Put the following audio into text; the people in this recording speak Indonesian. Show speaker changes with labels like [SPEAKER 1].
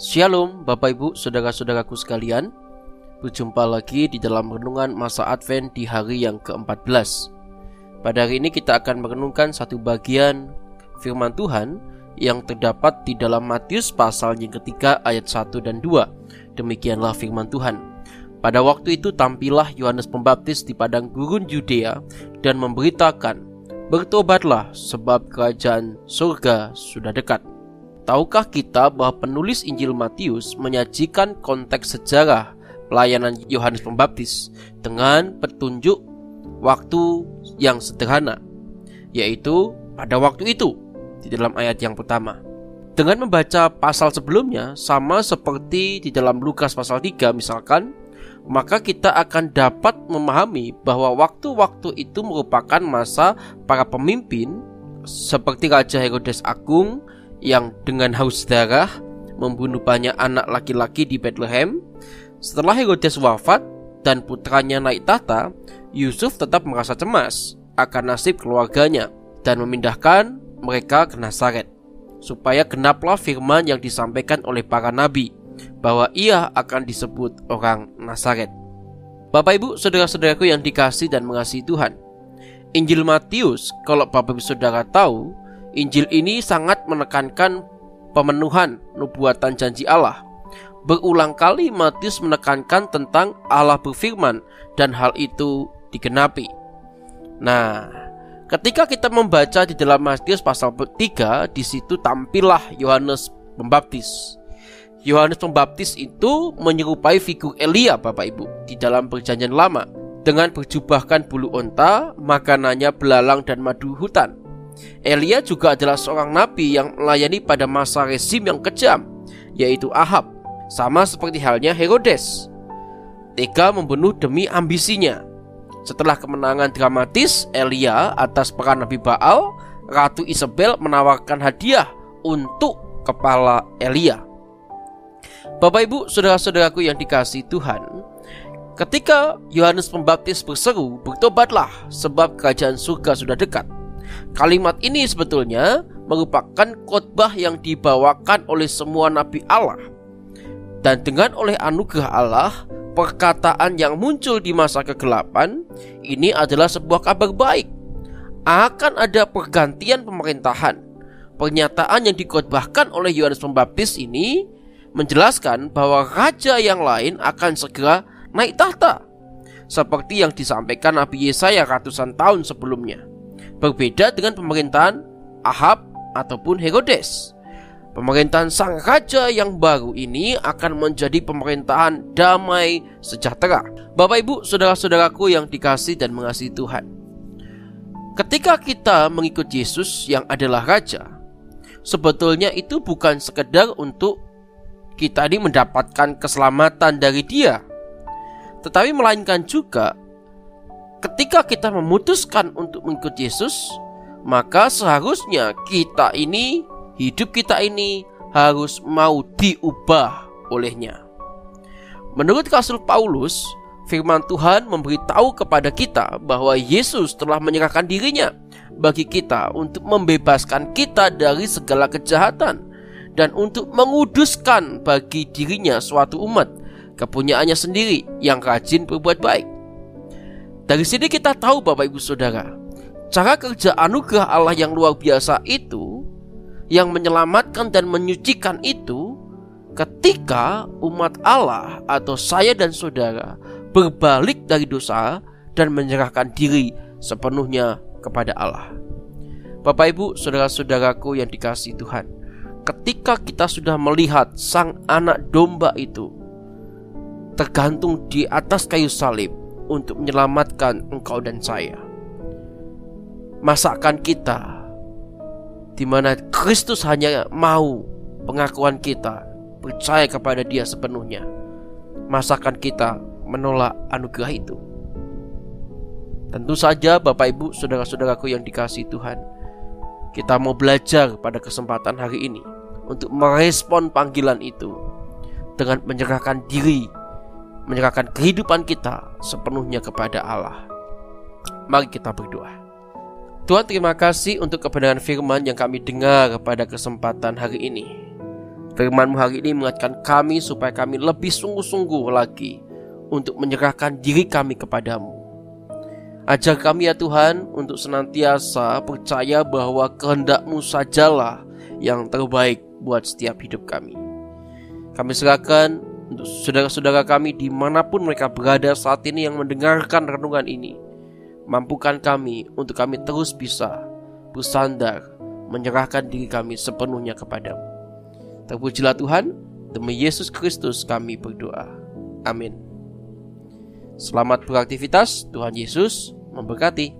[SPEAKER 1] Shalom Bapak Ibu Saudara-saudaraku sekalian. Berjumpa lagi di dalam renungan masa Advent di hari yang ke-14 Pada hari ini kita akan merenungkan satu bagian firman Tuhan Yang terdapat di dalam Matius pasal yang ketiga ayat 1 dan 2 Demikianlah firman Tuhan. Pada waktu itu tampillah Yohanes Pembaptis di padang gurun Yudea Dan memberitakan Bertobatlah sebab kerajaan surga sudah dekat Tahukah kita bahwa penulis Injil Matius menyajikan konteks sejarah pelayanan Yohanes Pembaptis dengan petunjuk waktu yang sederhana, yaitu pada waktu itu di dalam ayat yang pertama. Dengan membaca pasal sebelumnya sama seperti di dalam Lukas pasal 3 misalkan, maka kita akan dapat memahami bahwa waktu-waktu itu merupakan masa para pemimpin seperti Raja Herodes Agung yang dengan haus darah membunuh banyak anak laki-laki di Bethlehem. Setelah Herodes wafat dan putranya naik tahta, Yusuf tetap merasa cemas akan nasib keluarganya dan memindahkan mereka ke Nazaret supaya genaplah firman yang disampaikan oleh para nabi bahwa ia akan disebut orang Nazaret. Bapak Ibu, saudara-saudaraku yang dikasih dan mengasihi Tuhan. Injil Matius, kalau Bapak Ibu Saudara tahu, Injil ini sangat menekankan pemenuhan nubuatan janji Allah. Berulang kali Matius menekankan tentang Allah berfirman dan hal itu digenapi. Nah, ketika kita membaca di dalam Matius pasal 3, di situ tampillah Yohanes Pembaptis. Yohanes Pembaptis itu menyerupai figur Elia Bapak Ibu di dalam perjanjian lama dengan berjubahkan bulu onta, makanannya belalang dan madu hutan. Elia juga adalah seorang nabi yang melayani pada masa rezim yang kejam, yaitu Ahab, sama seperti halnya Herodes. Tega membunuh demi ambisinya. Setelah kemenangan dramatis Elia atas peran Nabi Baal, Ratu Isabel menawarkan hadiah untuk kepala Elia. Bapak Ibu, saudara-saudaraku yang dikasih Tuhan, ketika Yohanes Pembaptis berseru, "Bertobatlah, sebab kerajaan surga sudah dekat." Kalimat ini sebetulnya merupakan khotbah yang dibawakan oleh semua nabi Allah. Dan dengan oleh anugerah Allah, perkataan yang muncul di masa kegelapan ini adalah sebuah kabar baik. Akan ada pergantian pemerintahan. Pernyataan yang dikhotbahkan oleh Yohanes Pembaptis ini menjelaskan bahwa raja yang lain akan segera naik tahta. Seperti yang disampaikan Nabi Yesaya ratusan tahun sebelumnya. Berbeda dengan pemerintahan Ahab ataupun Herodes. Pemerintahan sang raja yang baru ini akan menjadi pemerintahan damai sejahtera. Bapak Ibu, saudara-saudaraku yang dikasih dan mengasihi Tuhan. Ketika kita mengikut Yesus yang adalah raja, sebetulnya itu bukan sekedar untuk kita ini mendapatkan keselamatan dari dia, tetapi melainkan juga ketika kita memutuskan untuk mengikut Yesus, maka seharusnya kita ini, hidup kita ini harus mau diubah olehnya. Menurut Rasul Paulus, firman Tuhan memberitahu kepada kita bahwa Yesus telah menyerahkan dirinya bagi kita untuk membebaskan kita dari segala kejahatan dan untuk menguduskan bagi dirinya suatu umat kepunyaannya sendiri yang rajin berbuat baik. Dari sini kita tahu Bapak Ibu Saudara, cara kerja anugerah Allah yang luar biasa itu yang menyelamatkan dan menyucikan itu ketika umat Allah atau saya dan saudara berbalik dari dosa dan menyerahkan diri sepenuhnya kepada Allah. Bapak Ibu, saudara-saudaraku yang dikasih Tuhan, ketika kita sudah melihat sang anak domba itu tergantung di atas kayu salib, untuk menyelamatkan engkau dan saya. Masakan kita di mana Kristus hanya mau pengakuan kita percaya kepada Dia sepenuhnya. Masakan kita menolak anugerah itu. Tentu saja Bapak Ibu, saudara-saudaraku yang dikasih Tuhan, kita mau belajar pada kesempatan hari ini untuk merespon panggilan itu dengan menyerahkan diri menyerahkan kehidupan kita sepenuhnya kepada Allah. Mari kita berdoa. Tuhan terima kasih untuk kebenaran firman yang kami dengar pada kesempatan hari ini. Firmanmu hari ini mengingatkan kami supaya kami lebih sungguh-sungguh lagi untuk menyerahkan diri kami kepadamu. Ajar kami ya Tuhan untuk senantiasa percaya bahwa kehendakmu sajalah yang terbaik buat setiap hidup kami. Kami serahkan untuk saudara-saudara kami di mana pun mereka berada saat ini yang mendengarkan renungan ini. Mampukan kami untuk kami terus bisa bersandar, menyerahkan diri kami sepenuhnya kepadamu. Terpujilah Tuhan, demi Yesus Kristus kami berdoa. Amin. Selamat beraktivitas, Tuhan Yesus memberkati.